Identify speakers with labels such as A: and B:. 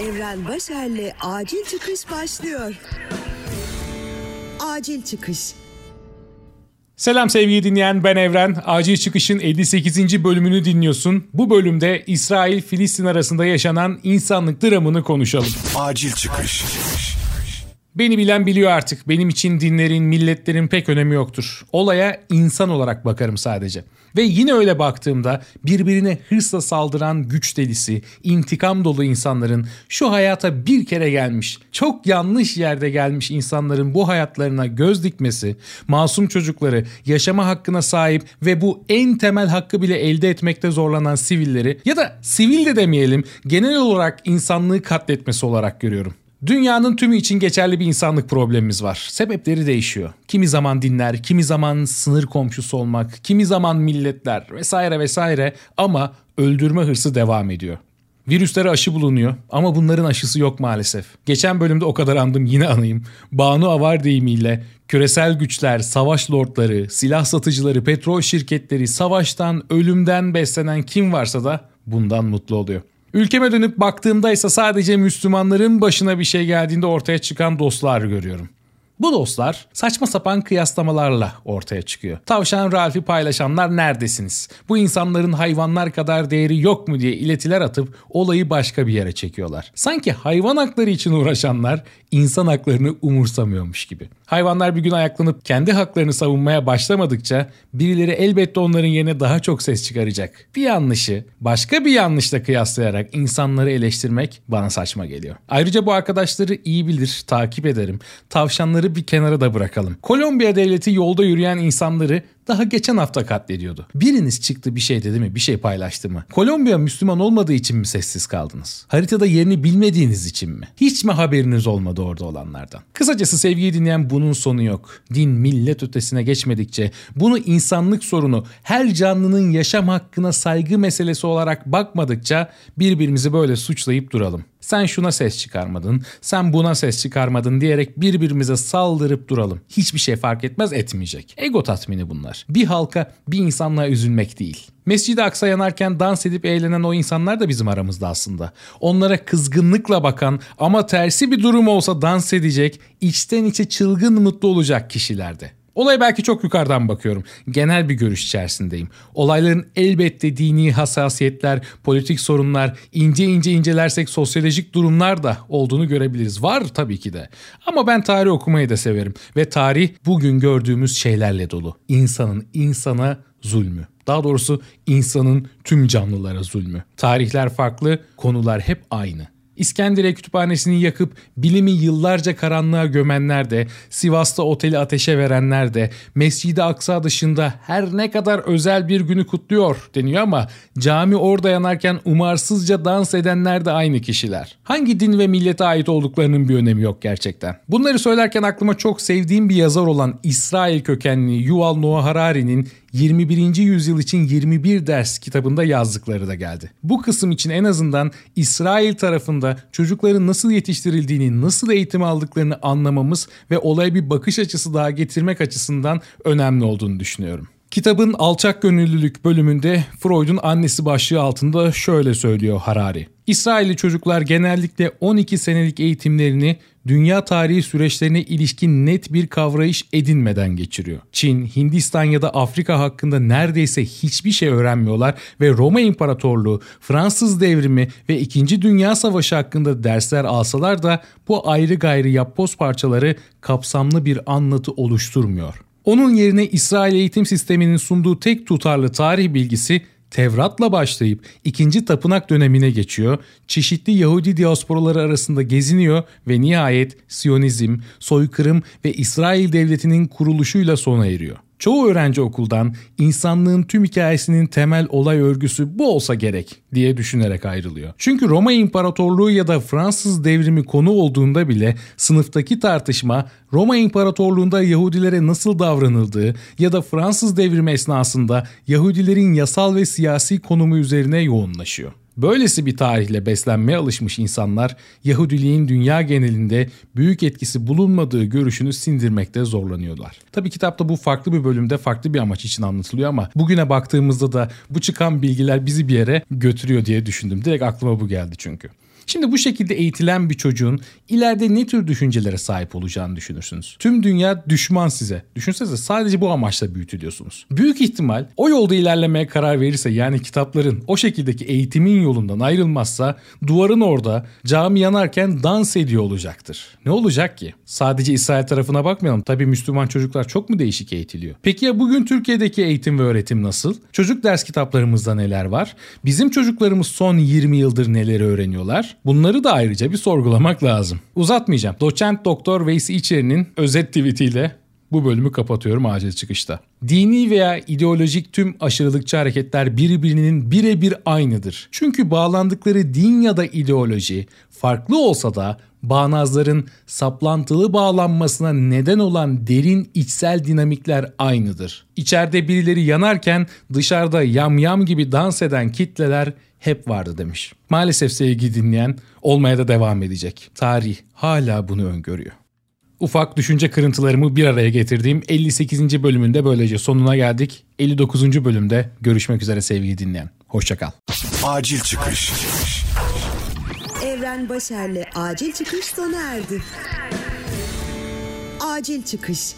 A: Evren Başer'le Acil Çıkış başlıyor. Acil Çıkış
B: Selam sevgili dinleyen ben Evren. Acil Çıkış'ın 58. bölümünü dinliyorsun. Bu bölümde İsrail-Filistin arasında yaşanan insanlık dramını konuşalım.
C: Acil Çıkış.
B: Beni bilen biliyor artık. Benim için dinlerin, milletlerin pek önemi yoktur. Olaya insan olarak bakarım sadece. Ve yine öyle baktığımda birbirine hırsla saldıran güç delisi, intikam dolu insanların şu hayata bir kere gelmiş, çok yanlış yerde gelmiş insanların bu hayatlarına göz dikmesi, masum çocukları yaşama hakkına sahip ve bu en temel hakkı bile elde etmekte zorlanan sivilleri ya da sivil de demeyelim genel olarak insanlığı katletmesi olarak görüyorum. Dünyanın tümü için geçerli bir insanlık problemimiz var. Sebepleri değişiyor. Kimi zaman dinler, kimi zaman sınır komşusu olmak, kimi zaman milletler vesaire vesaire ama öldürme hırsı devam ediyor. Virüslere aşı bulunuyor ama bunların aşısı yok maalesef. Geçen bölümde o kadar andım yine anayım. Banu Avar deyimiyle küresel güçler, savaş lordları, silah satıcıları, petrol şirketleri, savaştan, ölümden beslenen kim varsa da bundan mutlu oluyor. Ülkeme dönüp baktığımda ise sadece Müslümanların başına bir şey geldiğinde ortaya çıkan dostlar görüyorum. Bu dostlar saçma sapan kıyaslamalarla ortaya çıkıyor. Tavşan Ralph'i paylaşanlar neredesiniz? Bu insanların hayvanlar kadar değeri yok mu diye iletiler atıp olayı başka bir yere çekiyorlar. Sanki hayvan hakları için uğraşanlar insan haklarını umursamıyormuş gibi. Hayvanlar bir gün ayaklanıp kendi haklarını savunmaya başlamadıkça birileri elbette onların yerine daha çok ses çıkaracak. Bir yanlışı başka bir yanlışla kıyaslayarak insanları eleştirmek bana saçma geliyor. Ayrıca bu arkadaşları iyi bilir, takip ederim. Tavşanları bir kenara da bırakalım. Kolombiya devleti yolda yürüyen insanları daha geçen hafta katlediyordu. Biriniz çıktı bir şey dedi mi, bir şey paylaştı mı? Kolombiya Müslüman olmadığı için mi sessiz kaldınız? Haritada yerini bilmediğiniz için mi? Hiç mi haberiniz olmadı orada olanlardan? Kısacası sevgiyi dinleyen bunun sonu yok. Din millet ötesine geçmedikçe bunu insanlık sorunu, her canlının yaşam hakkına saygı meselesi olarak bakmadıkça birbirimizi böyle suçlayıp duralım. Sen şuna ses çıkarmadın, sen buna ses çıkarmadın diyerek birbirimize saldırıp duralım. Hiçbir şey fark etmez etmeyecek. Ego tatmini bunlar. Bir halka, bir insanlığa üzülmek değil. Mescid-i Aksa yanarken dans edip eğlenen o insanlar da bizim aramızda aslında. Onlara kızgınlıkla bakan ama tersi bir durum olsa dans edecek, içten içe çılgın mutlu olacak kişilerdi. Olaya belki çok yukarıdan bakıyorum. Genel bir görüş içerisindeyim. Olayların elbette dini hassasiyetler, politik sorunlar, ince ince incelersek sosyolojik durumlar da olduğunu görebiliriz. Var tabii ki de. Ama ben tarih okumayı da severim. Ve tarih bugün gördüğümüz şeylerle dolu. İnsanın insana zulmü. Daha doğrusu insanın tüm canlılara zulmü. Tarihler farklı, konular hep aynı. İskenderiye Kütüphanesi'ni yakıp bilimi yıllarca karanlığa gömenler de, Sivas'ta oteli ateşe verenler de, Mescid-i Aksa dışında her ne kadar özel bir günü kutluyor deniyor ama cami orada yanarken umarsızca dans edenler de aynı kişiler. Hangi din ve millete ait olduklarının bir önemi yok gerçekten. Bunları söylerken aklıma çok sevdiğim bir yazar olan İsrail kökenli Yuval Noah Harari'nin 21. yüzyıl için 21 ders kitabında yazdıkları da geldi. Bu kısım için en azından İsrail tarafında çocukların nasıl yetiştirildiğini, nasıl eğitim aldıklarını anlamamız ve olaya bir bakış açısı daha getirmek açısından önemli olduğunu düşünüyorum. Kitabın alçak gönüllülük bölümünde Freud'un annesi başlığı altında şöyle söylüyor Harari. İsrailli çocuklar genellikle 12 senelik eğitimlerini dünya tarihi süreçlerine ilişkin net bir kavrayış edinmeden geçiriyor. Çin, Hindistan ya da Afrika hakkında neredeyse hiçbir şey öğrenmiyorlar ve Roma İmparatorluğu, Fransız devrimi ve 2. Dünya Savaşı hakkında dersler alsalar da bu ayrı gayrı yapboz parçaları kapsamlı bir anlatı oluşturmuyor. Onun yerine İsrail eğitim sisteminin sunduğu tek tutarlı tarih bilgisi Tevrat'la başlayıp ikinci tapınak dönemine geçiyor, çeşitli Yahudi diasporaları arasında geziniyor ve nihayet Siyonizm, soykırım ve İsrail devletinin kuruluşuyla sona eriyor. Çoğu öğrenci okuldan insanlığın tüm hikayesinin temel olay örgüsü bu olsa gerek diye düşünerek ayrılıyor. Çünkü Roma İmparatorluğu ya da Fransız devrimi konu olduğunda bile sınıftaki tartışma Roma İmparatorluğu'nda Yahudilere nasıl davranıldığı ya da Fransız devrimi esnasında Yahudilerin yasal ve siyasi konumu üzerine yoğunlaşıyor. Böylesi bir tarihle beslenmeye alışmış insanlar Yahudiliğin dünya genelinde büyük etkisi bulunmadığı görüşünü sindirmekte zorlanıyorlar. Tabi kitapta bu farklı bir bölümde farklı bir amaç için anlatılıyor ama bugüne baktığımızda da bu çıkan bilgiler bizi bir yere götürüyor diye düşündüm. Direkt aklıma bu geldi çünkü. Şimdi bu şekilde eğitilen bir çocuğun ileride ne tür düşüncelere sahip olacağını düşünürsünüz. Tüm dünya düşman size. Düşünsenize sadece bu amaçla büyütülüyorsunuz. Büyük ihtimal o yolda ilerlemeye karar verirse yani kitapların o şekildeki eğitimin yolundan ayrılmazsa duvarın orada cami yanarken dans ediyor olacaktır. Ne olacak ki? Sadece İsrail tarafına bakmayalım. Tabii Müslüman çocuklar çok mu değişik eğitiliyor? Peki ya bugün Türkiye'deki eğitim ve öğretim nasıl? Çocuk ders kitaplarımızda neler var? Bizim çocuklarımız son 20 yıldır neleri öğreniyorlar? Bunları da ayrıca bir sorgulamak lazım. Uzatmayacağım. Doçent Doktor Veysi İçeri'nin özet tweetiyle bu bölümü kapatıyorum acil çıkışta. Dini veya ideolojik tüm aşırılıkçı hareketler birbirinin birebir aynıdır. Çünkü bağlandıkları din ya da ideoloji farklı olsa da bağnazların saplantılı bağlanmasına neden olan derin içsel dinamikler aynıdır. İçeride birileri yanarken dışarıda yamyam gibi dans eden kitleler hep vardı demiş. Maalesef sevgi dinleyen olmaya da devam edecek. Tarih hala bunu öngörüyor. Ufak düşünce kırıntılarımı bir araya getirdiğim 58. bölümünde böylece sonuna geldik. 59. bölümde görüşmek üzere sevgili dinleyen. Hoşçakal.
C: Acil çıkış.
A: Evren Başer'le acil çıkış sona erdi. Acil çıkış.